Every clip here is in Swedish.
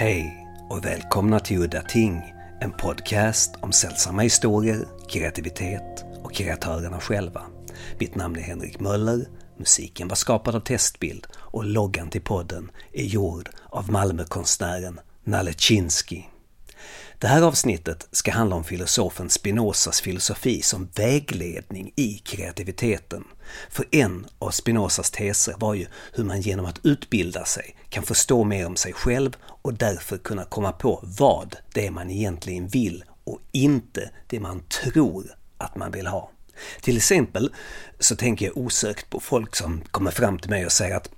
Hej och välkomna till Udda Ting, en podcast om sällsamma historier, kreativitet och kreatörerna själva. Mitt namn är Henrik Möller, musiken var skapad av Testbild och loggan till podden är gjord av Malmökonstnären Nalle Chinsky. Det här avsnittet ska handla om filosofen Spinozas filosofi som vägledning i kreativiteten. För en av Spinozas teser var ju hur man genom att utbilda sig kan förstå mer om sig själv och därför kunna komma på vad det är man egentligen vill och inte det man tror att man vill ha. Till exempel så tänker jag osökt på folk som kommer fram till mig och säger att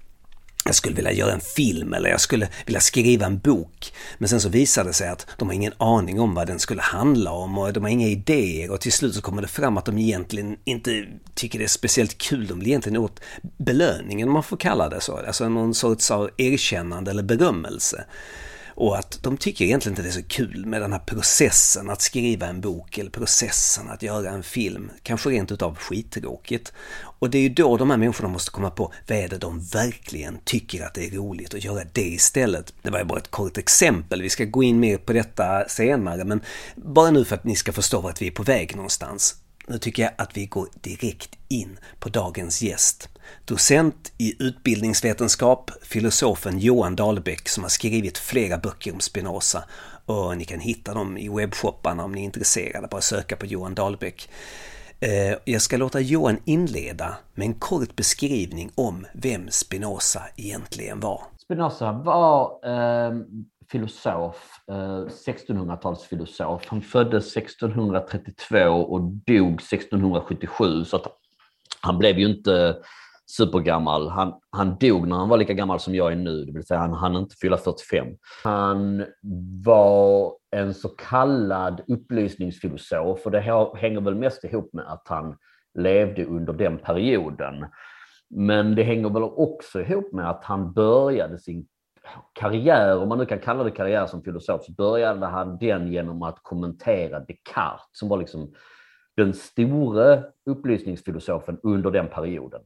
jag skulle vilja göra en film eller jag skulle vilja skriva en bok. Men sen så visade det sig att de har ingen aning om vad den skulle handla om och de har inga idéer och till slut så kommer det fram att de egentligen inte tycker det är speciellt kul. De vill egentligen åt belöningen om man får kalla det så. Alltså någon sorts av erkännande eller berömmelse. Och att de tycker egentligen inte det är så kul med den här processen att skriva en bok eller processen att göra en film. Kanske rent utav skittråkigt. Och det är ju då de här människorna måste komma på vad är det de verkligen tycker att det är roligt och göra det istället. Det var ju bara ett kort exempel, vi ska gå in mer på detta senare men bara nu för att ni ska förstå vart vi är på väg någonstans. Nu tycker jag att vi går direkt in på dagens gäst. Docent i utbildningsvetenskap, filosofen Johan Dahlbäck som har skrivit flera böcker om Spinoza och ni kan hitta dem i webbshopparna om ni är intresserade. Bara söka på Johan Dahlbäck. Eh, jag ska låta Johan inleda med en kort beskrivning om vem Spinoza egentligen var. Spinoza var eh, filosof, eh, 1600-talsfilosof. Han föddes 1632 och dog 1677 så att han blev ju inte supergammal. Han, han dog när han var lika gammal som jag är nu, det vill säga han hann inte fylla 45. Han var en så kallad upplysningsfilosof och det hänger väl mest ihop med att han levde under den perioden. Men det hänger väl också ihop med att han började sin karriär, om man nu kan kalla det karriär som filosof, så började han den genom att kommentera Descartes som var liksom den store upplysningsfilosofen under den perioden.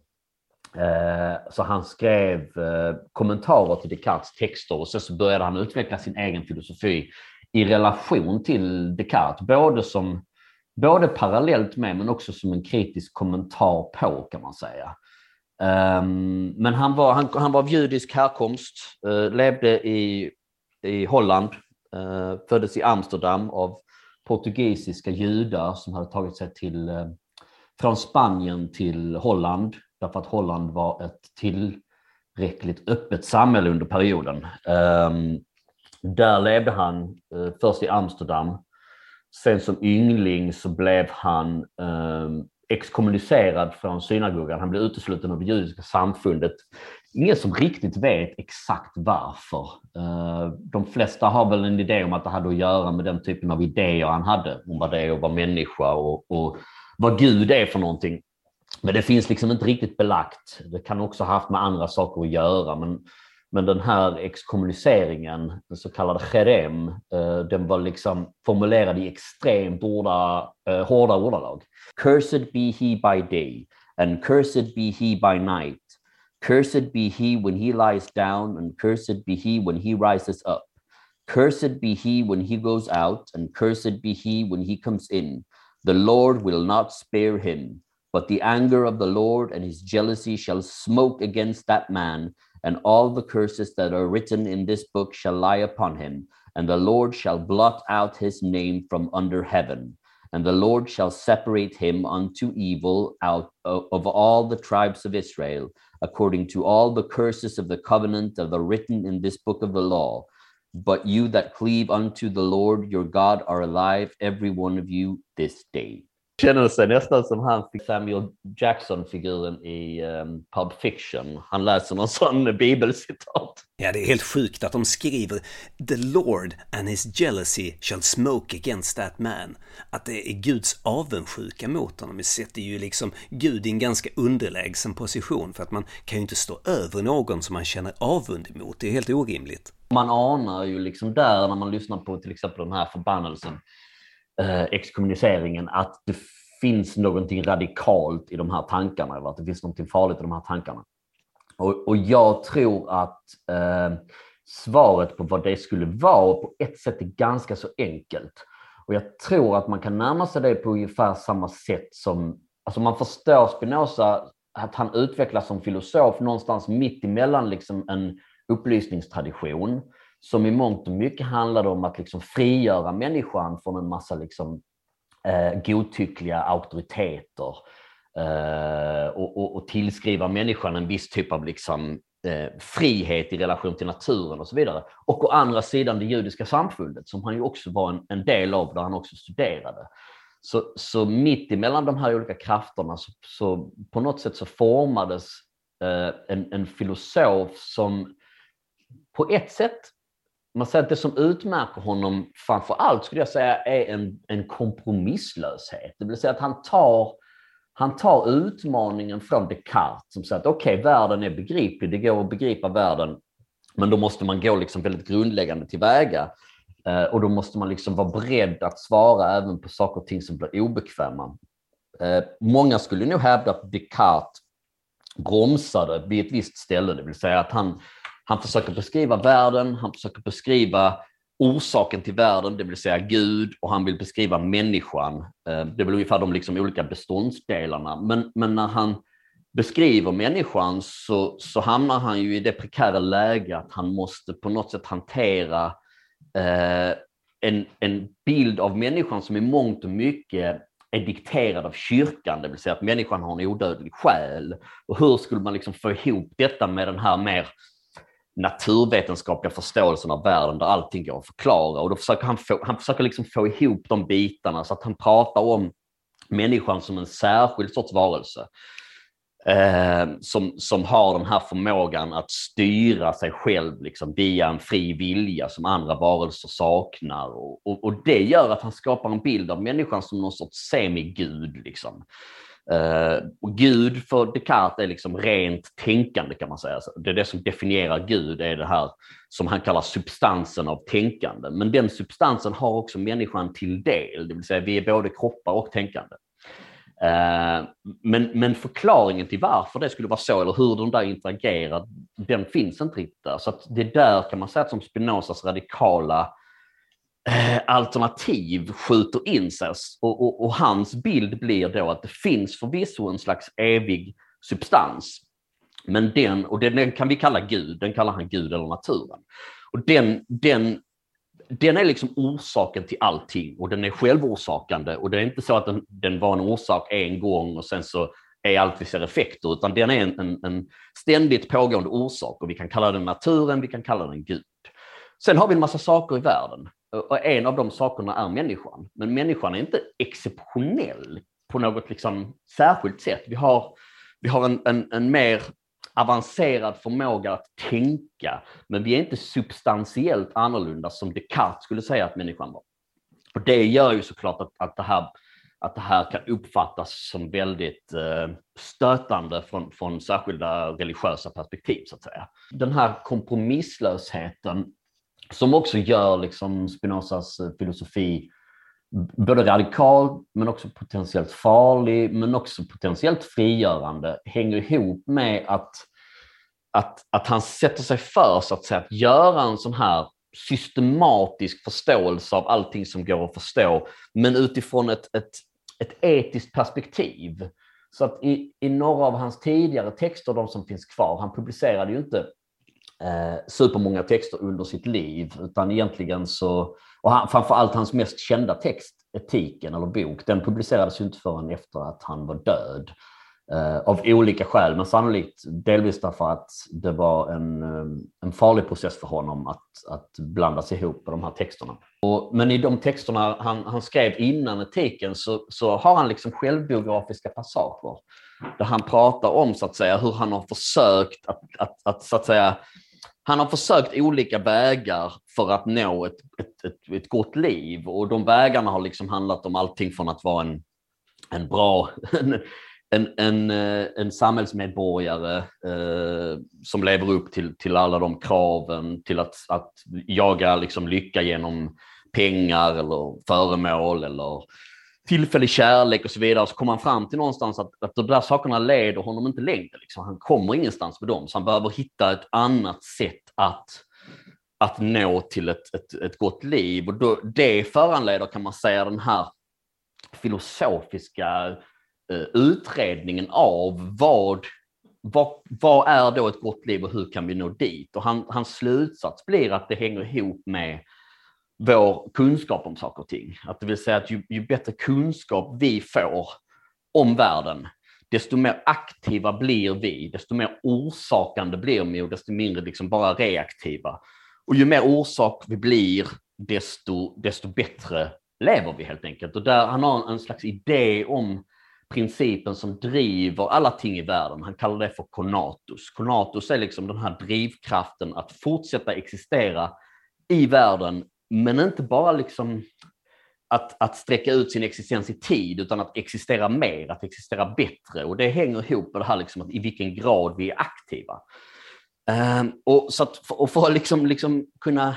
Eh, så han skrev eh, kommentarer till Descartes texter och sen så började han utveckla sin egen filosofi i relation till Descartes, både, som, både parallellt med men också som en kritisk kommentar på kan man säga. Ehm, men han var, han, han var av judisk härkomst, eh, levde i, i Holland, föddes i Amsterdam av portugisiska judar som hade tagit sig till, från Spanien till Holland därför att Holland var ett tillräckligt öppet samhälle under perioden. Ehm, där levde han eh, först i Amsterdam. Sen som yngling så blev han ehm, exkommunicerad från synagogan. Han blev utesluten av det judiska samfundet. Ingen som riktigt vet exakt varför. Ehm, de flesta har väl en idé om att det hade att göra med den typen av idéer han hade om vad det är att vara människa och, och vad Gud är för någonting. Men det finns liksom inte riktigt belagt. Det kan också ha haft med andra saker att göra. Men, men den här exkommuniceringen, den så kallade cherem, eh, den var liksom formulerad i extremt orda, eh, hårda ordalag. Cursed be he by day and cursed be he by night. Cursed be he when he lies down and cursed be he when he rises up. Cursed be he when he goes out and cursed be he when he comes in. The Lord will not spare him. But the anger of the Lord and his jealousy shall smoke against that man, and all the curses that are written in this book shall lie upon him. And the Lord shall blot out his name from under heaven. And the Lord shall separate him unto evil out of all the tribes of Israel, according to all the curses of the covenant that are written in this book of the law. But you that cleave unto the Lord your God are alive, every one of you, this day. Känner sig nästan som han Samuel Jackson-figuren i um, Pulp Fiction. Han läser någon sån bibelcitat. Ja, det är helt sjukt att de skriver “The Lord and his jealousy shall smoke against that man”. Att det är Guds avundsjuka mot honom. Det sätter ju liksom Gud i en ganska underlägsen position för att man kan ju inte stå över någon som man känner avund emot. Det är helt orimligt. Man anar ju liksom där när man lyssnar på till exempel den här förbannelsen eh, exkommuniceringen att det finns någonting radikalt i de här tankarna, eller att det finns någonting farligt i de här tankarna. Och, och jag tror att eh, svaret på vad det skulle vara på ett sätt är ganska så enkelt. Och jag tror att man kan närma sig det på ungefär samma sätt som, alltså man förstår Spinoza att han utvecklas som filosof någonstans mitt emellan liksom en upplysningstradition som i mångt och mycket handlade om att liksom frigöra människan från en massa liksom, eh, godtyckliga auktoriteter eh, och, och, och, tillskriva människan en viss typ av liksom, eh, frihet i relation till naturen och så vidare. Och å andra sidan det judiska samfundet som han ju också var en, en del av, där han också studerade. Så, så mitt emellan de här olika krafterna så, så på något sätt så formades eh, en, en filosof som på ett sätt man säger att det som utmärker honom framför allt skulle jag säga är en, en kompromisslöshet. Det vill säga att han tar, han tar utmaningen från Descartes som säger att okej, okay, världen är begriplig, det går att begripa världen, men då måste man gå liksom väldigt grundläggande tillväga. Eh, och då måste man liksom vara beredd att svara även på saker och ting som blir obekväma. Eh, många skulle nog hävda att Descartes bromsade vid ett visst ställe, det vill säga att han han försöker beskriva världen, han försöker beskriva orsaken till världen, det vill säga Gud, och han vill beskriva människan. Eh, det är väl ungefär de liksom olika beståndsdelarna. Men, men när han beskriver människan så, så hamnar han ju i det prekära läget att han måste på något sätt hantera eh, en, en bild av människan som i mångt och mycket är dikterad av kyrkan, det vill säga att människan har en odödlig själ. Och hur skulle man liksom få ihop detta med den här mer naturvetenskapliga förståelsen av världen där allting går att förklara. Och då försöker han, få, han försöker liksom få ihop de bitarna så att han pratar om människan som en särskild sorts varelse. Eh, som, som har den här förmågan att styra sig själv liksom, via en fri vilja som andra varelser saknar. Och, och, och det gör att han skapar en bild av människan som någon sorts semigud. Liksom. Uh, och Gud för Descartes är liksom rent tänkande kan man säga. Det är det som definierar Gud, är det här som han kallar substansen av tänkande. Men den substansen har också människan till del, det vill säga vi är både kroppar och tänkande. Uh, men, men förklaringen till varför det skulle vara så, eller hur de där interagerar, den finns inte riktigt där. Så det är där kan man säga att som Spinozas radikala Eh, alternativ skjuter in sig och, och, och, hans bild blir då att det finns förvisso en slags evig substans. Men den, och den, den kan vi kalla Gud, den kallar han Gud eller naturen. Och den, den, den är liksom orsaken till allting och den är självorsakande och det är inte så att den, den var en orsak en gång och sen så är allt vi ser effekter, utan den är en, en, en ständigt pågående orsak och vi kan kalla den naturen, vi kan kalla den Gud. Sen har vi en massa saker i världen och en av de sakerna är människan. Men människan är inte exceptionell på något liksom särskilt sätt. Vi har, vi har en, en, en mer avancerad förmåga att tänka, men vi är inte substantiellt annorlunda som Descartes skulle säga att människan var. Och det gör ju såklart att, att, det, här, att det här kan uppfattas som väldigt eh, stötande från, från särskilda religiösa perspektiv, så att säga. Den här kompromisslösheten som också gör liksom Spinozas eh, filosofi både radikal men också potentiellt farlig men också potentiellt frigörande hänger ihop med att, att, att han sätter sig för så att, säga, att göra en sån här systematisk förståelse av allting som går att förstå men utifrån ett, ett, ett etiskt perspektiv. Så att i, i några av hans tidigare texter, de som finns kvar, han publicerade ju inte eh, supermånga texter under sitt liv, utan egentligen så, och han, framförallt hans mest kända text, Etiken eller bok, den publicerades ju inte förrän efter att han var död. Eh, av olika skäl, men sannolikt delvis därför att det var en, eh, en farlig process för honom att, att blandas ihop med de här texterna. Och, men i de texterna han, han skrev innan etiken så, så har han liksom självbiografiska passager där han pratar om så att säga hur han har försökt att, att, att, så att säga han har försökt olika vägar för att nå ett, ett, ett, ett, gott liv. Och de vägarna har liksom handlat om allting från att vara en, en bra en, en, en, eh, en samhällsmedborgare eh, som lever upp till, till alla de kraven, till att, att jaga liksom lycka genom pengar eller föremål eller tillfällig kärlek och så vidare, så kommer han fram till någonstans att, att de där sakerna leder honom inte längre. Liksom. Han kommer ingenstans med dem, så han behöver hitta ett annat sätt att, att nå till ett, ett, ett gott liv. Och då, det föranleder, kan man säga, den här filosofiska eh, utredningen av vad, vad, vad är då ett gott liv och hur kan vi nå dit? Och han, hans slutsats blir att det hänger ihop med vår kunskap om saker och ting. Att det vill säga att ju, ju bättre kunskap vi får om världen, desto mer aktiva blir vi, desto mer orsakande blir vi och desto mindre liksom bara reaktiva. Och ju mer orsak vi blir, desto, desto bättre lever vi helt enkelt. Och där han har en slags idé om principen som driver alla ting i världen. Han kallar det för konatus. Konatus är liksom den här drivkraften att fortsätta existera i världen, men inte bara liksom att, att sträcka ut sin existens i tid, utan att existera mer, att existera bättre. Och det hänger ihop med det här liksom att i vilken grad vi är aktiva. Um, och, så att, och för att liksom, liksom kunna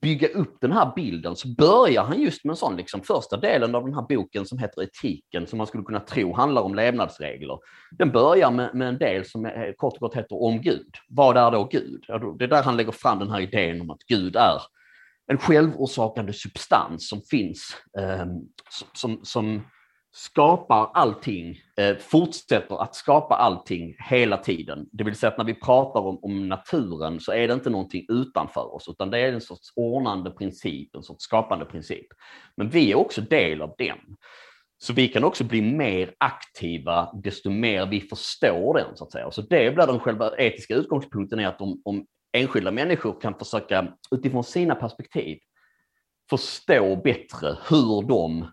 bygga upp den här bilden så börjar han just med en sån liksom, första delen av den här boken som heter Etiken, som man skulle kunna tro handlar om levnadsregler. Den börjar med, med en del som är, kort och gott heter Om Gud. Vad är då Gud? Det är där han lägger fram den här idén om att Gud är en självorsakande substans som finns, eh, som, som skapar allting, eh, fortsätter att skapa allting hela tiden. Det vill säga att när vi pratar om, om, naturen så är det inte någonting utanför oss, utan det är en sorts ordnande princip, en sorts skapande princip. Men vi är också del av den. Så vi kan också bli mer aktiva desto mer vi förstår den, så att säga. Så det blir den själva etiska utgångspunkten är att om, om enskilda människor kan försöka utifrån sina perspektiv förstå bättre hur de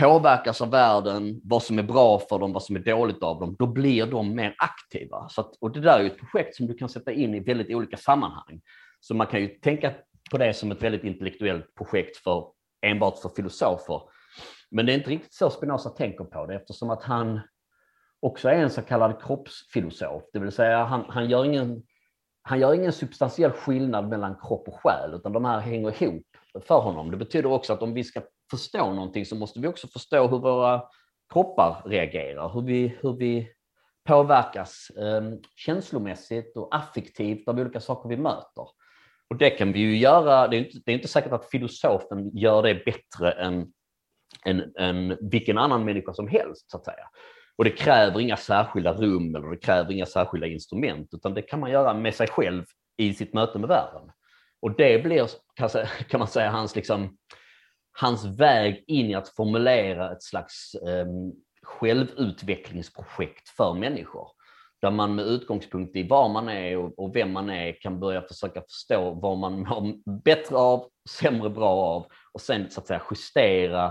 påverkas av världen, vad som är bra för dem, vad som är dåligt av dem, då blir de mer aktiva. Så att, och det där är ett projekt som du kan sätta in i väldigt olika sammanhang. Så man kan ju tänka på det som ett väldigt intellektuellt projekt för enbart för filosofer. Men det är inte riktigt så Spinoza tänker på det eftersom att han också är en så kallad kroppsfilosof, det vill säga han, han gör ingen han gör ingen substantiell skillnad mellan kropp och själ, utan de här hänger ihop för honom. Det betyder också att om vi ska förstå någonting så måste vi också förstå hur våra kroppar reagerar, hur vi, hur vi påverkas eh, känslomässigt och affektivt av olika saker vi möter. Och det kan vi ju göra, det är inte, det är inte säkert att filosofen gör det bättre än, än, än vilken annan människa som helst, så att säga. Och det kräver inga särskilda rum eller det kräver inga särskilda instrument, utan det kan man göra med sig själv i sitt möte med världen. Och det blir, kan man säga, hans, liksom, hans väg in i att formulera ett slags um, självutvecklingsprojekt för människor. Där man med utgångspunkt i var man är och, och vem man är kan börja försöka förstå vad man mår bättre av, sämre bra av och sen så att säga justera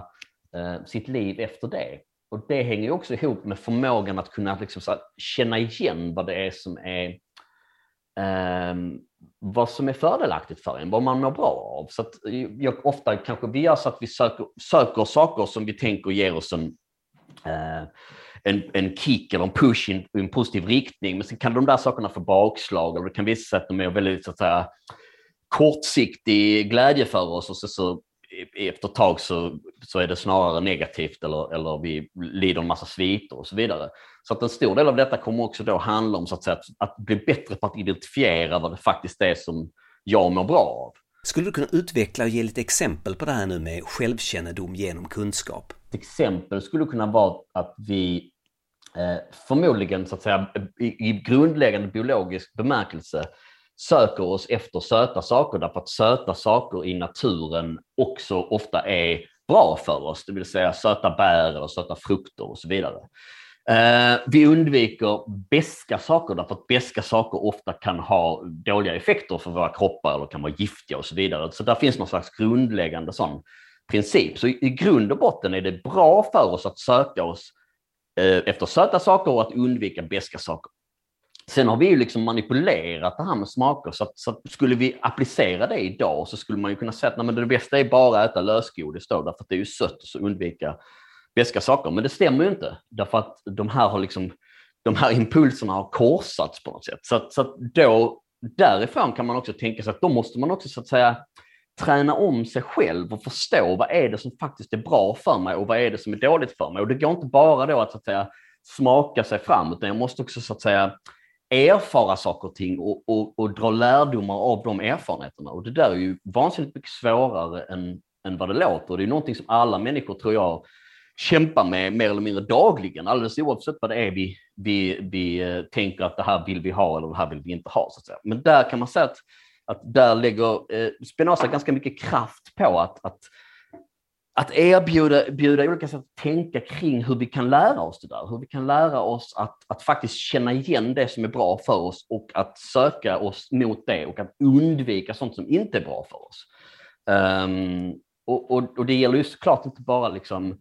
eh, sitt liv efter det. Och det hänger också ihop med förmågan att kunna liksom så känna igen vad det är som är eh, vad som är fördelaktigt för en, vad man mår bra av. Så att eh, jag, ofta kanske vi gör så att vi söker, söker saker som vi tänker ger oss en, eh, en, en kick eller en push i en positiv riktning, men sen kan de där sakerna få bakslag och det kan visa sig att de är väldigt så att säga, kortsiktig glädje för oss och så, så efter ett tag så, så är det snarare negativt eller, eller vi lider en massa sviter och så vidare. Så att en stor del av detta kommer också då handla om så att, säga, att, att bli bättre på att identifiera vad det faktiskt är som jag mår bra av. Skulle du kunna utveckla och ge lite exempel på det här nu med självkännedom genom kunskap? Ett exempel skulle kunna vara att vi eh, förmodligen så att säga i, i grundläggande biologisk bemärkelse söker oss efter söta saker därför att söta saker i naturen också ofta är bra för oss, det vill säga söta bär eller söta frukter och så vidare. Eh, vi undviker beska saker därför att beska saker ofta kan ha dåliga effekter för våra kroppar eller kan vara giftiga och så vidare. Så där finns någon slags grundläggande sån princip. Så i grund och botten är det bra för oss att söka oss eh, efter söta saker och att undvika beska saker. Sen har vi ju liksom manipulerat det här med smaker, så, att, så att skulle vi applicera det idag så skulle man ju kunna säga att nej, men det bästa är bara att äta lösgodis då, därför att det är ju sött och så undvika beska saker. Men det stämmer ju inte, därför att de här, har liksom, de här impulserna har korsats på något sätt. Så, att, så att då, därifrån kan man också tänka sig att då måste man också så att säga träna om sig själv och förstå vad är det som faktiskt är bra för mig och vad är det som är dåligt för mig. Och det går inte bara då att, så att säga, smaka sig fram, utan jag måste också så att säga erfara saker och ting och, och, och, dra lärdomar av de erfarenheterna. Och det där är ju vansinnigt mycket svårare än, än vad det låter. Det är någonting som alla människor, tror jag, kämpar med mer eller mindre dagligen, alldeles oavsett vad det är vi, vi, vi eh, tänker att det här vill vi ha eller det här vill vi inte ha. Så att säga. Men där kan man säga att, att där lägger eh, Spinoza ganska mycket kraft på att, att att erbjuda bjuda olika sätt att tänka kring hur vi kan lära oss det där. Hur vi kan lära oss att, att faktiskt känna igen det som är bra för oss och att söka oss mot det och att undvika sånt som inte är bra för oss. Um, och, och, och, det gäller ju såklart inte bara liksom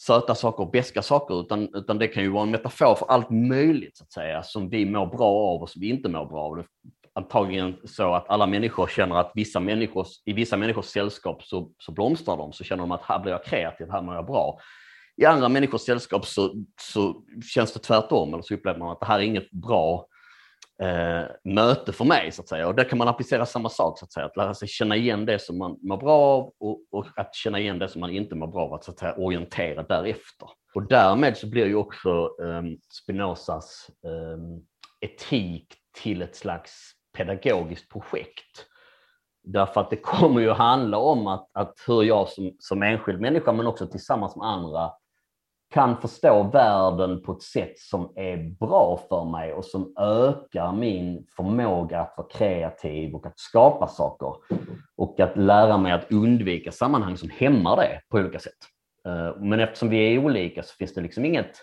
söta saker och beska saker, utan, utan det kan ju vara en metafor för allt möjligt så att säga, som vi mår bra av och som vi inte mår bra av antagligen så att alla människor känner att vissa människors, i vissa människors sällskap så, så blomstrar de, så känner de att här blir jag kreativ, här mår jag bra. I andra människors sällskap så, så känns det tvärtom, eller så upplever man att det här är inget bra eh, möte för mig, så att säga. Och där kan man applicera samma sak, så att säga, att lära sig känna igen det som man mår bra av och, och att känna igen det som man inte mår bra av, att, så att säga, orientera därefter. Och därmed så blir ju också eh, Spinozas eh, etik till ett slags pedagogiskt projekt. Därför att det kommer ju handla om att, att hur jag som, som enskild människa, men också tillsammans med andra, kan förstå världen på ett sätt som är bra för mig och som ökar min förmåga att vara kreativ och att skapa saker. Och att lära mig att undvika sammanhang som hämmar det på olika sätt. Eh, men eftersom vi är olika så finns det liksom inget,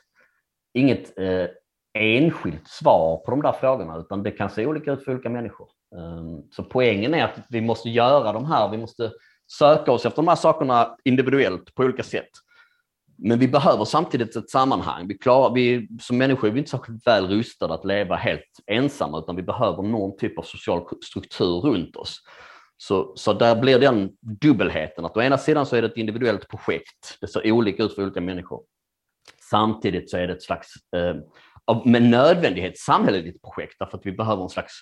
inget eh, enskilt svar på de där frågorna, utan det kan se olika ut för olika människor. Ehm, så poängen är att vi måste göra de här, vi måste söka oss efter de här sakerna individuellt på olika sätt. Men vi behöver samtidigt ett sammanhang. Vi klarar, vi, som människor är vi inte särskilt väl rustade att leva helt ensamma, utan vi behöver någon typ av social struktur runt oss. Så, så där blir den dubbelheten, att å ena sidan så är det ett individuellt projekt, det ser olika ut för olika människor. Samtidigt så är det ett slags eh, med nödvändighet samhälleligt projekt därför att vi behöver en slags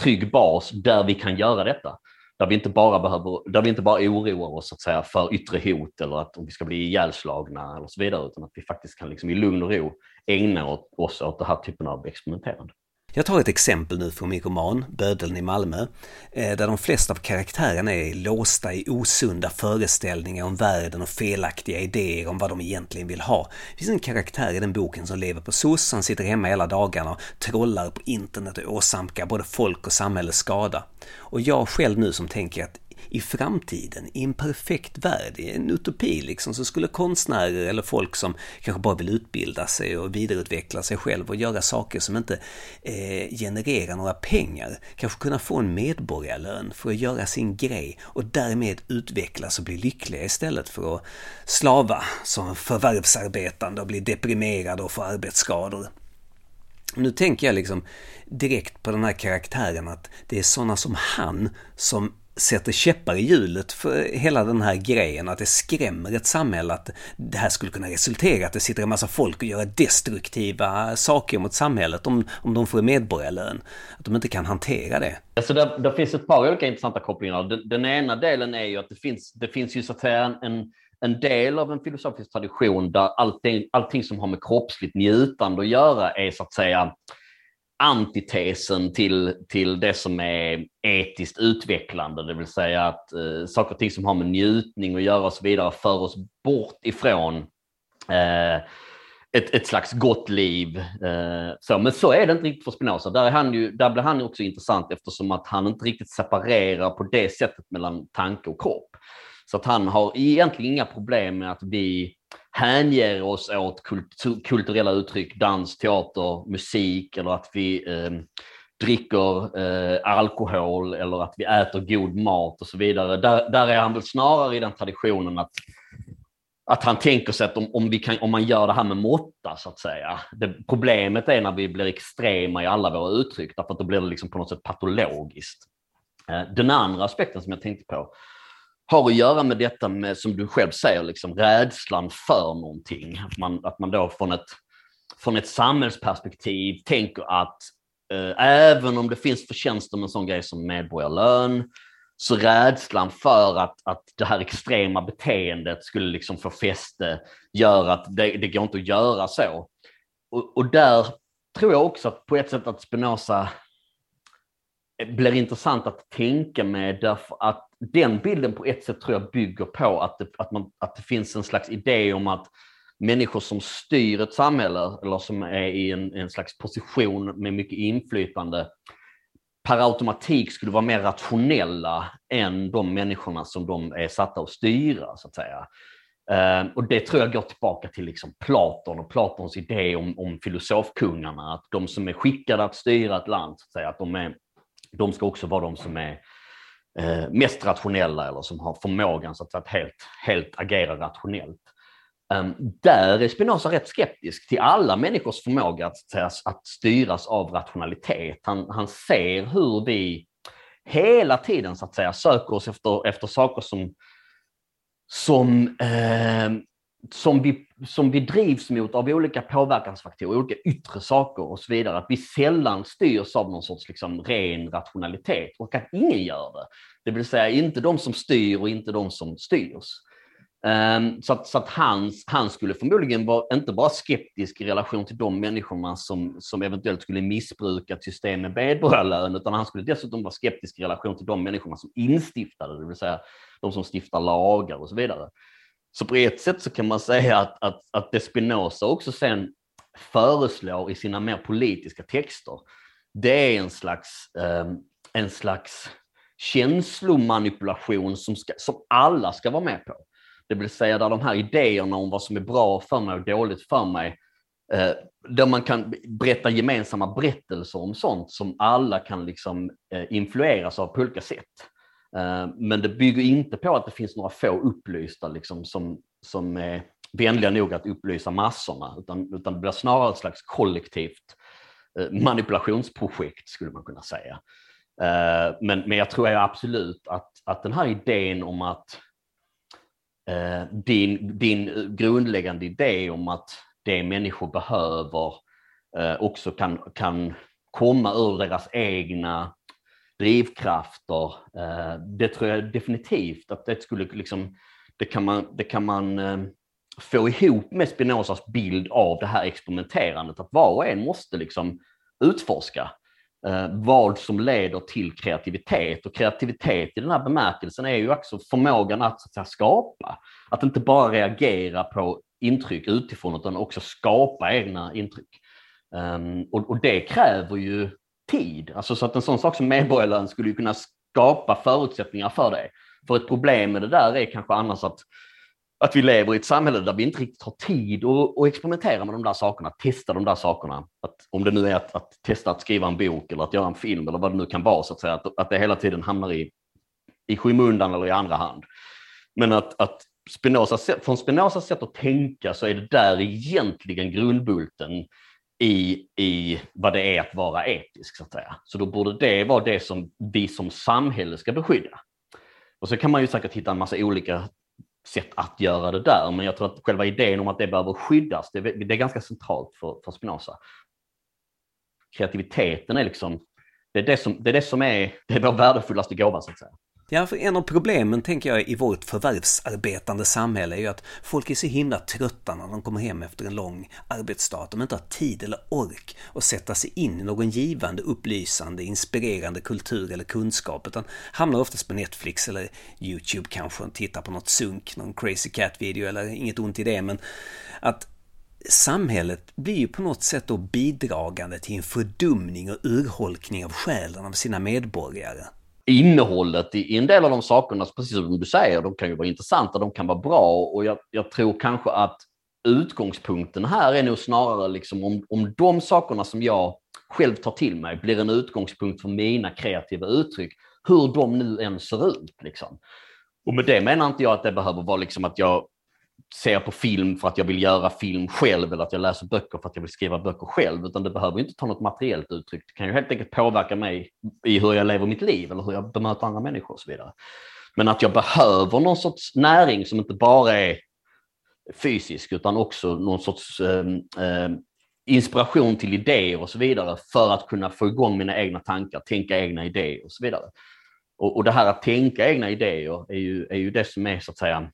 trygg bas där vi kan göra detta. Där vi inte bara, behöver, där vi inte bara oroar oss så att säga, för yttre hot eller att om vi ska bli ihjälslagna eller så vidare, utan att vi faktiskt kan liksom i lugn och ro ägna oss åt den här typen av experimenterande. Jag tar ett exempel nu från min roman Bödeln i Malmö, eh, där de flesta av karaktärerna är låsta i osunda föreställningar om världen och felaktiga idéer om vad de egentligen vill ha. Det finns en karaktär i den boken som lever på SOS, han sitter hemma hela dagarna och trollar på internet och åsamkar både folk och samhälle skada. Och jag själv nu som tänker att i framtiden, i en perfekt värld, i en utopi liksom, så skulle konstnärer eller folk som kanske bara vill utbilda sig och vidareutveckla sig själv och göra saker som inte eh, genererar några pengar, kanske kunna få en medborgarlön för att göra sin grej och därmed utvecklas och bli lyckliga istället för att slava som förvärvsarbetande och bli deprimerade och få arbetsskador. Nu tänker jag liksom direkt på den här karaktären att det är sådana som han som sätter käppar i hjulet för hela den här grejen, att det skrämmer ett samhälle att det här skulle kunna resultera i att det sitter en massa folk och gör destruktiva saker mot samhället om, om de får medborgarlön. Att de inte kan hantera det. Alltså det, det finns ett par olika intressanta kopplingar. Den, den, ena delen är ju att det finns, det finns ju så att säga en, en del av en filosofisk tradition där allting, allting som har med kroppsligt njutande att göra är så att säga antitesen till, till det som är etiskt utvecklande, det vill säga att eh, saker och ting som har med njutning att göra och så vidare för oss bort ifrån eh, ett, ett slags gott liv. Eh, så, men så är det inte riktigt för Spinoza. Där, är han ju, där blir han också intressant eftersom att han inte riktigt separerar på det sättet mellan tanke och kropp. Så att han har egentligen inga problem med att vi hänger oss åt kultur, kulturella uttryck, dans, teater, musik eller att vi eh, dricker eh, alkohol eller att vi äter god mat och så vidare. Där, där är han väl snarare i den traditionen att, att han tänker sig att om, om, vi kan, om man gör det här med måtta, så att säga. Det, problemet är när vi blir extrema i alla våra uttryck, därför att då blir det liksom på något sätt patologiskt. Eh, den andra aspekten som jag tänkte på har att göra med detta med, som du själv säger, liksom, rädslan för någonting. Att man, att man då från ett, från ett samhällsperspektiv tänker att eh, även om det finns förtjänster med en sån grej som medborgarlön, så rädslan för att, att det här extrema beteendet skulle liksom få fäste gör att det, det går inte att göra så. Och, och där tror jag också att på ett sätt att Spinoza eh, blir intressant att tänka med därför att den bilden på ett sätt tror jag bygger på att det, att, man, att det finns en slags idé om att människor som styr ett samhälle eller som är i en, en slags position med mycket inflytande per automatik skulle vara mer rationella än de människorna som de är satta att styra, så att säga. Uh, och det tror jag går tillbaka till liksom Platon och Platons idé om, om filosofkungarna, att de som är skickade att styra ett land, så att, säga, att de, är, de ska också vara de som är eh, mest rationella eller som har förmågan så att, att helt, helt agera rationellt. Um, där är Spinoza rätt skeptisk till alla människors förmåga att, att, att styras av rationalitet. Han, han ser hur vi hela tiden så att säga söker oss efter, efter saker som, som, eh, som, vi, som vi drivs mot av olika påverkansfaktorer, olika yttre saker och så vidare. Att vi sällan styrs av någon sorts liksom ren rationalitet och att ingen gör det. Det vill säga inte de som styr och inte de som styrs. Um, så att, så att han, han skulle förmodligen vara inte bara skeptisk i relation till de människorna som, som eventuellt skulle missbruka ett system med medborgarlön, utan han skulle dessutom vara skeptisk i relation till de människorna som instiftade, det vill säga de som stiftar lagar och så vidare. Så på ett sätt så kan man säga att, att, att det Spinoza också sen föreslår i sina mer politiska texter, det är en slags, ehm, en slags känslomanipulation som, ska, som alla ska vara med på. Det vill säga där de här idéerna om vad som är bra för mig och dåligt för mig, eh, där man kan berätta gemensamma berättelser om sånt som alla kan liksom eh, influeras av på olika sätt. Eh, men det bygger inte på att det finns några få upplysta liksom, som, som är vänliga nog att upplysa massorna, utan, utan det blir snarare ett slags kollektivt eh, manipulationsprojekt skulle man kunna säga. Eh, men, men jag tror absolut att, att den här idén om att din, din grundläggande idé om att det människor behöver också kan, kan komma ur deras egna drivkrafter. Eh, det tror jag definitivt att det skulle liksom, det kan man, det kan man eh, få ihop med Spinozas bild av det här experimenterandet, att var och en måste liksom utforska eh, vad som leder till kreativitet. Och kreativitet i den här bemärkelsen är ju också förmågan att, så att säga, skapa. Att inte bara reagera på intryck utifrån utan också skapa egna intryck. Um, och, och, det kräver ju tid. Alltså så att en sån sak som medborgarlön skulle ju kunna skapa förutsättningar för det. För ett problem med det där är kanske annars att att vi lever i ett samhälle där vi inte riktigt har tid att, att experimentera med de där sakerna, testa de där sakerna. Att, om det nu är att, att, testa att skriva en bok eller att göra en film eller vad det nu kan vara, så att, säga, att, att det hela tiden hamnar i, i skymundan eller i andra hand. Men att, att Spinoza, från Spinozas sätt att tänka så är det där egentligen grundbulten i, i vad det är att vara etisk. Så, att säga. så då borde det vara det som vi som samhälle ska beskydda. Och så kan man ju säkert hitta en massa olika sätt att göra det där. Men jag tror att själva idén om att det behöver skyddas, det, det är ganska centralt för, för Spinoza. Kreativiteten är liksom, det är det som, det är, det som är, det är vår värdefullaste gåva så att säga. Ja, för en av problemen tänker jag i vårt förvärvsarbetande samhälle är ju att folk är så himla trötta när de kommer hem efter en lång arbetsdag. Att de inte har tid eller ork att sätta sig in i någon givande, upplysande, inspirerande kultur eller kunskap utan hamnar oftast på Netflix eller YouTube kanske och tittar på något sunk, någon crazy cat-video eller inget ont i det men att samhället blir ju på något sätt då bidragande till en fördumning och urholkning av själen av sina medborgare innehållet i, en del av de sakerna, precis som du säger, de kan ju vara intressanta, de kan vara bra och jag, jag tror kanske att utgångspunkten här är nog snarare liksom om, om de sakerna som jag själv tar till mig blir en utgångspunkt för mina kreativa uttryck, hur de nu än ser ut. Liksom. Och med det menar inte jag att det behöver vara liksom att jag ser på film för att jag vill göra film själv eller att jag läser böcker för att jag vill skriva böcker själv, utan det behöver inte ta något materiellt uttryck. Det kan ju helt enkelt påverka mig i hur jag lever mitt liv eller hur jag bemöter andra människor och så vidare. Men att jag behöver någon sorts näring som inte bara är fysisk utan också någon sorts eh, eh, inspiration till idéer och så vidare för att kunna få igång mina egna tankar, tänka egna idéer och så vidare. Och, och det här att tänka egna idéer är ju, är ju det som är så att säga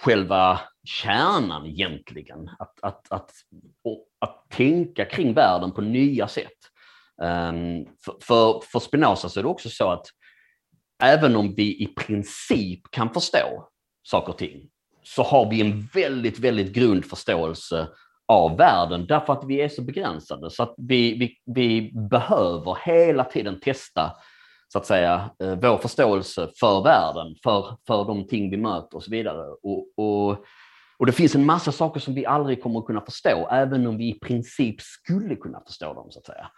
själva kärnan egentligen. Att, att, att, att tänka kring världen på nya sätt. Ehm, för, för, för Spinoza så är det också så att även om vi i princip kan förstå saker och ting, så har vi en väldigt, väldigt grund förståelse av världen därför att vi är så begränsade. Så att vi, vi, vi behöver hela tiden testa så att säga, eh, vår förståelse för världen, för, för de ting vi möter och så vidare. Och, och, och det finns en massa saker som vi aldrig kommer att kunna förstå, även om vi i princip skulle kunna förstå dem. så att säga.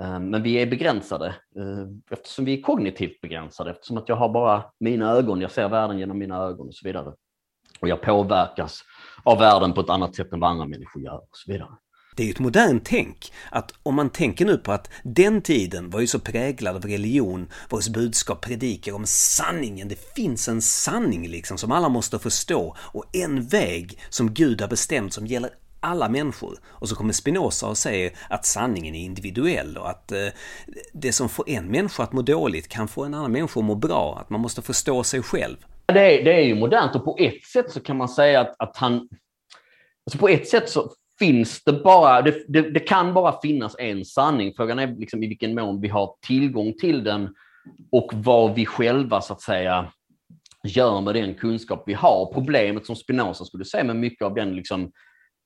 Eh, men vi är begränsade eh, eftersom vi är kognitivt begränsade, eftersom att jag har bara mina ögon, jag ser världen genom mina ögon och så vidare. Och jag påverkas av världen på ett annat sätt än vad andra människor gör och så vidare. Det är ju ett modernt tänk att om man tänker nu på att den tiden var ju så präglad av religion vars budskap predikar om sanningen. Det finns en sanning liksom som alla måste förstå och en väg som Gud har bestämt som gäller alla människor. Och så kommer Spinoza och säger att sanningen är individuell och att eh, det som får en människa att må dåligt kan få en annan människa att må bra. Att man måste förstå sig själv. Det är, det är ju modernt och på ett sätt så kan man säga att, att han... Alltså på ett sätt så finns det bara, det, det, det, kan bara finnas en sanning. Frågan är liksom i vilken mån vi har tillgång till den och vad vi själva så att säga gör med den kunskap vi har. Problemet som Spinoza skulle säga med mycket av den liksom,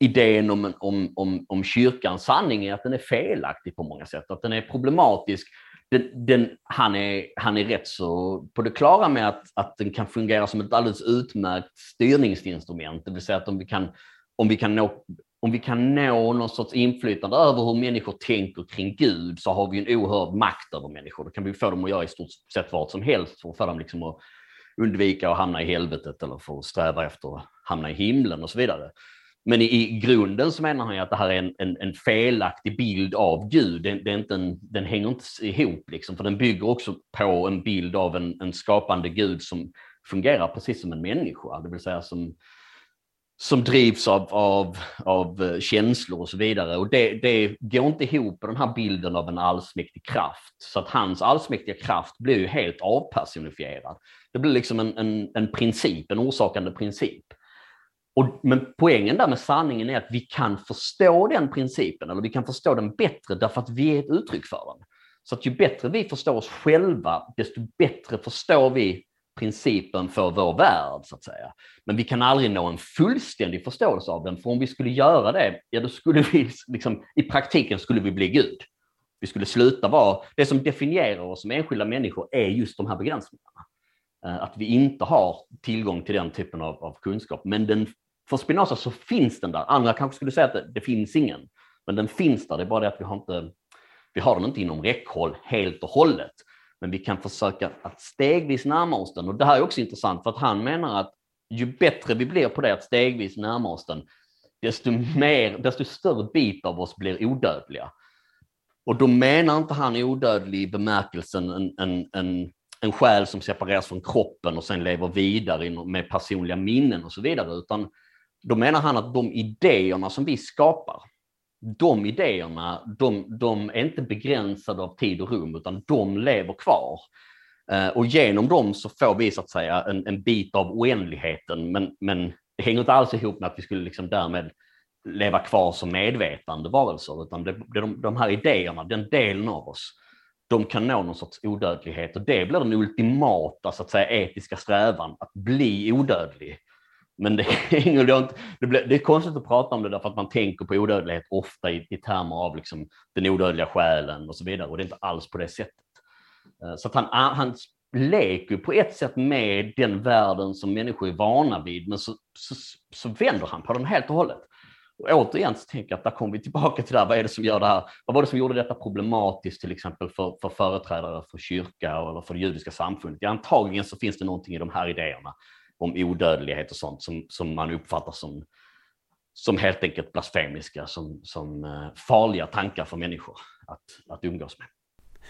idén om, om, om, om kyrkans sanning är att den är felaktig på många sätt, att den är problematisk. Den, den, han, är, han är rätt så på det klara med att, att den kan fungera som ett alldeles utmärkt styrningsinstrument, det vill säga att om vi kan, om vi kan nå om vi kan nå någon sorts inflytande över hur människor tänker kring Gud så har vi en oerhörd makt över människor. Då kan vi få dem att göra i stort sett vad som helst för att få dem liksom att undvika att hamna i helvetet eller för att sträva efter att hamna i himlen och så vidare. Men i, i grunden så menar han att det här är en, en, en felaktig bild av Gud. Det, det, är inte en, den hänger inte ihop, liksom, för den bygger också på en bild av en, en skapande Gud som fungerar precis som en människa, det vill säga som, som drivs av, av, av eh, känslor och så vidare. Och det, det går inte ihop med den här bilden av en allsmäktig kraft. Så att hans allsmäktiga kraft blir ju helt avpersonifierad. Det blir liksom en, en, en princip, en orsakande princip. Och, men poängen där med sanningen är att vi kan förstå den principen, eller vi kan förstå den bättre därför att vi är ett uttryck för den. Så att ju bättre vi förstår oss själva, desto bättre förstår vi principen för vår värld, så att säga. Men vi kan aldrig nå en fullständig förståelse av den, för om vi skulle göra det, ja då skulle vi, liksom, i praktiken skulle vi bli Gud. Vi skulle sluta vara, det som definierar oss som enskilda människor är just de här begränsningarna. Eh, att vi inte har tillgång till den typen av, av kunskap. Men den, för Spinoza så finns den där. Andra kanske skulle säga att det, det, finns ingen. Men den finns där, det är bara det att vi har, inte, vi har den inte inom räckhåll helt och hållet. Men vi kan försöka att stegvis närma oss den. Och det här är också intressant för att han menar att ju bättre vi blir på det, att stegvis närma oss den, desto, mer, desto större bit av oss blir odödliga. Och då menar inte han odödlig i bemärkelsen en, en, en, en själ som separeras från kroppen och sen lever vidare med personliga minnen och så vidare, utan då menar han att de idéerna som vi skapar, de idéerna, de, de, är inte begränsade av tid och rum, utan de lever kvar. Eh, och genom dem så får vi så att säga en, en bit av oändligheten, men, men det hänger inte alls ihop med att vi skulle liksom därmed leva kvar som medvetande varelser, utan det, det, de, de här idéerna, den delen av oss, de kan nå någon sorts odödlighet och det blir den ultimata så att säga, etiska strävan, att bli odödlig. Men det, det, blir, det är konstigt att prata om det därför att man tänker på odödlighet ofta i, i termer av liksom den odödliga själen och så vidare och det är inte alls på det sättet. Eh, så att han, han leker på ett sätt med den världen som människor är vana vid men så, så, så vänder han på den helt och hållet. Och återigen så tänker jag att där kommer vi tillbaka till det här, vad är det som gör det här? Vad var det som gjorde detta problematiskt till exempel för, för företrädare för kyrka eller för det judiska samfundet? Ja, antagligen så finns det någonting i de här idéerna om odödlighet och sånt som, som man uppfattar som, som helt enkelt blasfemiska, som, som eh, farliga tankar för människor att, att umgås med.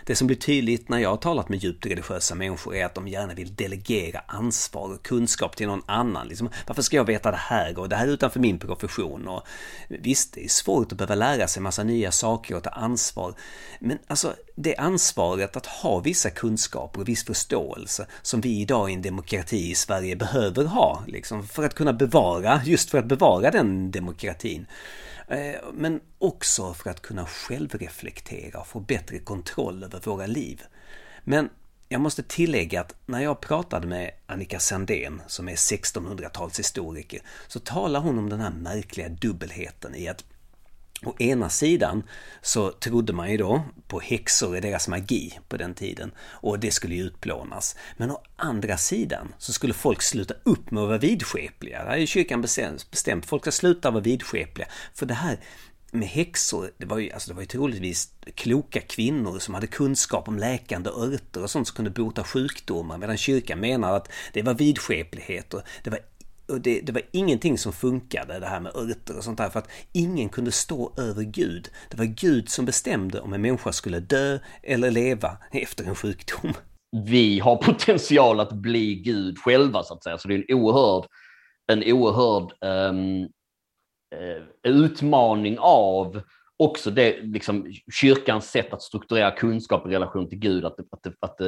Det som blir tydligt när jag har talat med djupt religiösa människor är att de gärna vill delegera ansvar och kunskap till någon annan. Liksom, varför ska jag veta det här och det här är utanför min profession? Och, visst, det är svårt att behöva lära sig massa nya saker och ta ansvar. Men alltså, det ansvaret att ha vissa kunskaper och viss förståelse som vi idag i en demokrati i Sverige behöver ha, liksom, för att kunna bevara, just för att bevara den demokratin. Eh, men också för att kunna självreflektera och få bättre kontroll över våra liv. Men jag måste tillägga att när jag pratade med Annika Sandén, som är 1600-talshistoriker, så talar hon om den här märkliga dubbelheten i att Å ena sidan så trodde man ju då på häxor i deras magi på den tiden och det skulle ju utplånas. Men å andra sidan så skulle folk sluta upp med att vara vidskepliga. Det har ju kyrkan bestämt. Folk ska sluta vara vidskepliga. För det här med häxor, det var ju, alltså det var ju troligtvis kloka kvinnor som hade kunskap om läkande örter och sånt som kunde bota sjukdomar medan kyrkan menar att det var vidskeplighet och det var och det, det, var ingenting som funkade det här med örter och sånt där för att ingen kunde stå över Gud. Det var Gud som bestämde om en människa skulle dö eller leva efter en sjukdom. Vi har potential att bli Gud själva så att säga, så det är en oerhörd, en oerhörd um, utmaning av också det, liksom, kyrkans sätt att strukturera kunskap i relation till Gud, att, att, att, att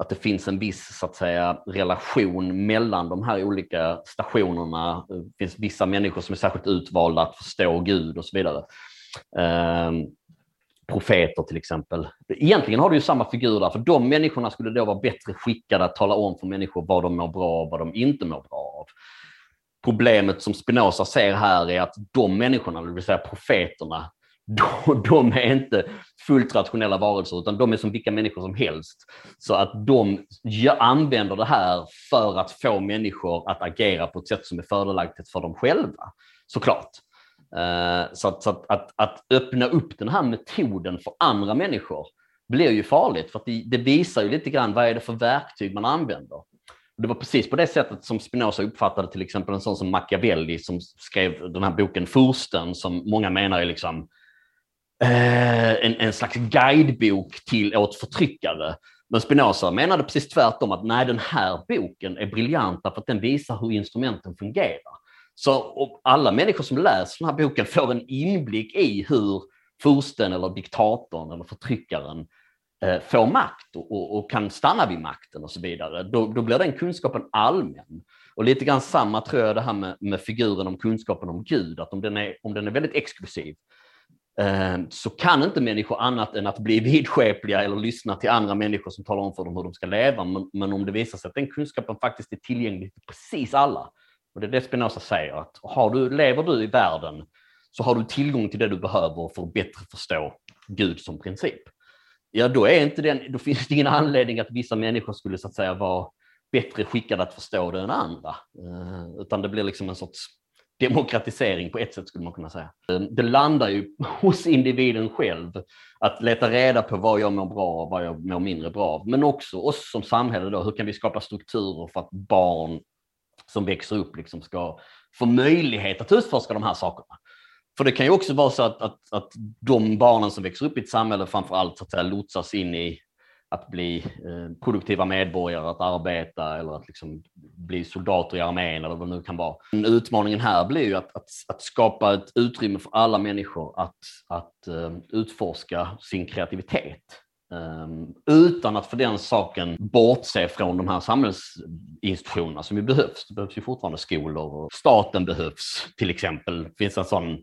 att det finns en viss så att säga, relation mellan de här olika stationerna. Det finns vissa människor som är särskilt utvalda att förstå Gud och så vidare. Eh, profeter till exempel. Egentligen har du ju samma figur där, för de människorna skulle då vara bättre skickade att tala om för människor vad de mår bra av och vad de inte mår bra av. Problemet som Spinoza ser här är att de människorna, det vill säga profeterna, de, de är inte fullt rationella varelser, utan de är som vilka människor som helst. Så att de använder det här för att få människor att agera på ett sätt som är fördelaktigt för dem själva, såklart. Eh, så, att, så att, att, att, öppna upp den här metoden för andra människor blir ju farligt, för att det, det visar ju lite grann vad är det för verktyg man använder. Det var precis på det sättet som Spinoza uppfattade till exempel en sån som Machiavelli som skrev den här boken Fursten som många menar är liksom Eh, en, en slags guidebok till åt förtryckare. Men Spinoza menade precis tvärtom att nej, den här boken är briljant för att den visar hur instrumenten fungerar. Så alla människor som läser den här boken får en inblick i hur fursten eller diktatorn eller förtryckaren eh, får makt och, och, och, kan stanna vid makten och så vidare. Då, då, blir den kunskapen allmän. Och lite grann samma tror jag det här med, med figuren om kunskapen om Gud, att om den är, om den är väldigt exklusiv Eh, så kan inte människor annat än att bli vidskepliga eller lyssna till andra människor som talar om för dem hur de ska leva. Men, men om det visar sig att den kunskapen faktiskt är tillgänglig för precis alla, och det är det Spinoza säger, att har du, lever du i världen så har du tillgång till det du behöver för att bättre förstå Gud som princip. Ja, då, är inte den, då finns det ingen anledning att vissa människor skulle så att säga vara bättre skickade att förstå det än andra, eh, utan det blir liksom en sorts demokratisering på ett sätt skulle man kunna säga. Ehm, det landar ju hos individen själv att leta reda på vad jag mår bra av och vad jag mår mindre bra av. Men också oss som samhälle, då, hur kan vi skapa strukturer för att barn som växer upp liksom ska få möjlighet att utforska de här sakerna. För det kan ju också vara så att, att, att de barnen som växer upp i ett samhälle framför allt så att säga, lotsas in i att bli eh, produktiva medborgare, att arbeta eller att liksom bli soldater i armén eller vad det nu kan vara. Utmaningen här blir ju att, att, att skapa ett utrymme för alla människor att, att uh, utforska sin kreativitet. Um, utan att för den saken bortse från de här samhällsinstitutionerna som ju behövs. Det behövs ju fortfarande skolor och staten behövs till exempel. Det finns en sån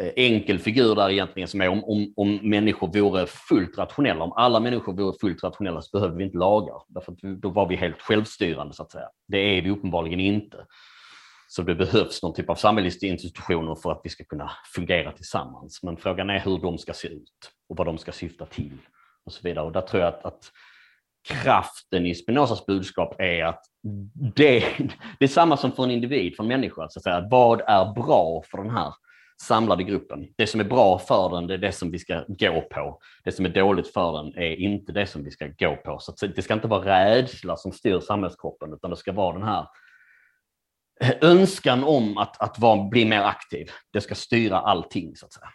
Eh, enkel figur där egentligen som är om, om, om människor vore fullt rationella, om alla människor vore fullt rationella så behöver vi inte lagar, därför att då var vi helt självstyrande så att säga. Det är vi uppenbarligen inte. Så det behövs någon typ av samhällsinstitutioner för att vi ska kunna fungera tillsammans. Men frågan är hur de ska se ut och vad de ska syfta till och så vidare. Och där tror jag att, att kraften i Spinozas budskap är att det, det är samma som för en individ, för en människa. Så att säga. Vad är bra för den här samlade gruppen. Det som är bra för den, det är det som vi ska gå på. Det som är dåligt för den är inte det som vi ska gå på. Så det ska inte vara rädsla som styr samhällskroppen, utan det ska vara den här önskan om att, att vara, bli mer aktiv. Det ska styra allting, så att säga.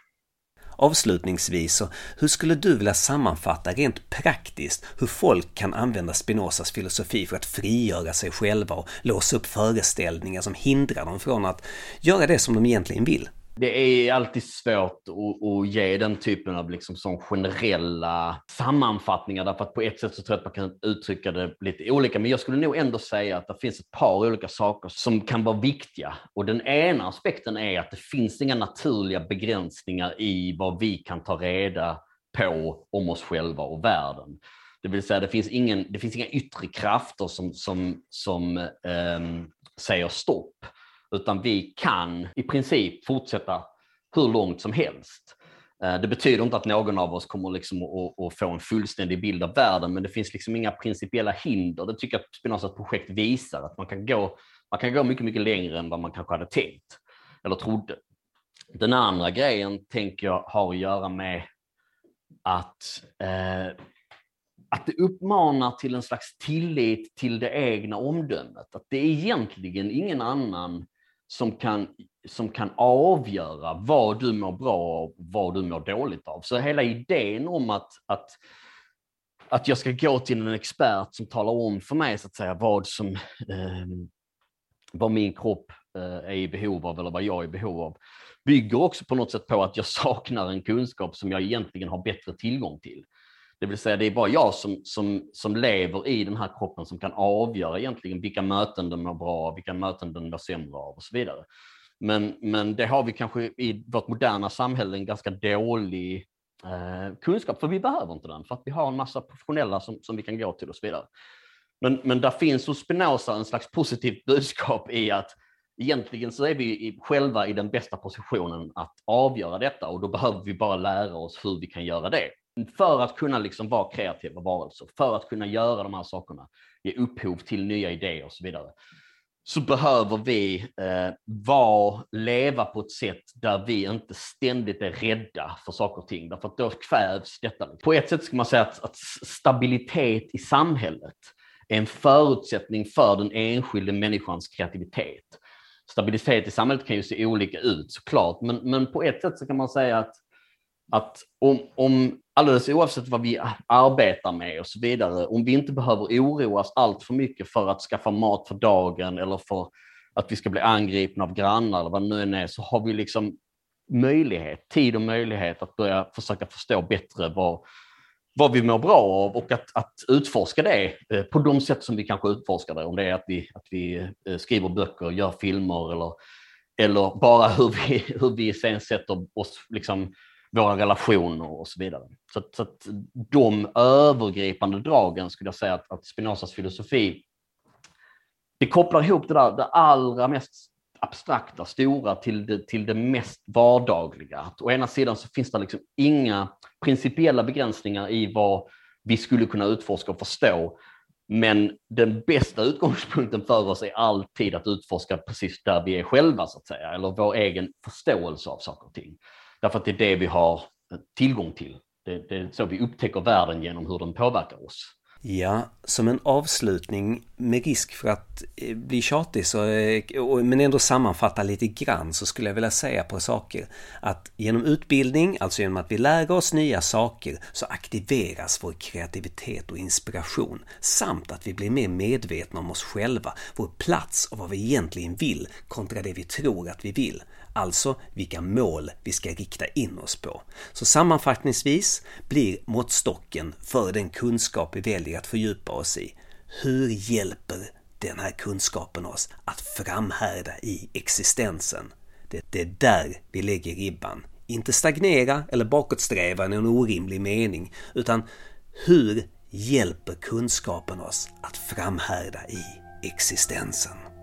Avslutningsvis, hur skulle du vilja sammanfatta rent praktiskt hur folk kan använda Spinozas filosofi för att frigöra sig själva och låsa upp föreställningar som hindrar dem från att göra det som de egentligen vill? Det är alltid svårt att, att ge den typen av liksom sån generella sammanfattningar därför att på ett sätt så tror jag att man kan uttrycka det lite olika. Men jag skulle nog ändå säga att det finns ett par olika saker som kan vara viktiga. Och den ena aspekten är att det finns inga naturliga begränsningar i vad vi kan ta reda på om oss själva och världen. Det vill säga det finns, ingen, det finns inga yttre krafter som, som, som um, säger stopp utan vi kan i princip fortsätta hur långt som helst. Eh, det betyder inte att någon av oss kommer liksom att, få en fullständig bild av världen, men det finns liksom inga principiella hinder. Det tycker jag att Spinozas projekt visar, att man kan, gå, man kan gå mycket, mycket längre än vad man kanske hade tänkt eller trodde. Den andra grejen tänker jag har att göra med att, eh, att det uppmanar till en slags tillit till det egna omdömet. Att det är egentligen ingen annan som kan, som kan avgöra vad du mår bra av och vad du mår dåligt av. Så hela idén om att, att, att jag ska gå till en expert som talar om för mig så att säga vad som eh, vad min kropp eh, är i behov av eller vad jag är i behov av bygger också på något sätt på att jag saknar en kunskap som jag egentligen har bättre tillgång till. Det vill säga det är bara jag som, som, som lever i den här kroppen som kan avgöra egentligen vilka möten den mår bra av, vilka möten den mår sämre av och så vidare. Men, men det har vi kanske i vårt moderna samhälle en ganska dålig eh, kunskap, för vi behöver inte den, för att vi har en massa professionella som, som vi kan gå till och så vidare. Men, men där finns hos Spinoza en slags positivt budskap i att egentligen så är vi själva i den bästa positionen att avgöra detta och då behöver vi bara lära oss hur vi kan göra det för att kunna liksom vara kreativa varelser, för att kunna göra de här sakerna, ge upphov till nya idéer och så vidare, så behöver vi eh, vara, leva på ett sätt där vi inte ständigt är rädda för saker och ting, därför att då kvävs detta. På ett sätt ska man säga att, att stabilitet i samhället är en förutsättning för den enskilde människans kreativitet. Stabilitet i samhället kan ju se olika ut såklart, men, men på ett sätt så kan man säga att att om, om alldeles oavsett vad vi arbetar med och så vidare, om vi inte behöver oroas allt för mycket för att skaffa mat för dagen eller för att vi ska bli angripna av grannar eller vad det nu än är, så har vi liksom möjlighet, tid och möjlighet att börja försöka förstå bättre vad, vad vi mår bra av och att, att utforska det eh, på de sätt som vi kanske utforskar det. Om det är att vi, att vi eh, skriver böcker, gör filmer eller, eller bara hur vi, hur vi sen sätter oss liksom våra relationer och så vidare. Så, så att de övergripande dragen skulle jag säga att, att Spinozas filosofi, det kopplar ihop det där, det allra mest abstrakta, stora till det, till det mest vardagliga. Att å ena sidan så finns det liksom inga principiella begränsningar i vad vi skulle kunna utforska och förstå. Men den bästa utgångspunkten för oss är alltid att utforska precis där vi är själva, så att säga, eller vår egen förståelse av saker och ting. Därför att det är det vi har eh, tillgång till. Det, det är så vi upptäcker världen genom hur den påverkar oss. Ja, som en avslutning med risk för att eh, bli tjatig så, eh, men ändå sammanfatta lite grann så skulle jag vilja säga på saker att genom utbildning, alltså genom att vi lär oss nya saker, så aktiveras vår kreativitet och inspiration samt att vi blir mer medvetna om oss själva, vår plats och vad vi egentligen vill kontra det vi tror att vi vill. Alltså vilka mål vi ska rikta in oss på. Så sammanfattningsvis blir måttstocken för den kunskap vi väljer att fördjupa oss i. Hur hjälper den här kunskapen oss att framhärda i existensen? Det, är där vi lägger ribban. Inte stagnera eller bakåtsträva i en orimlig mening, utan hur hjälper kunskapen oss att framhärda i existensen?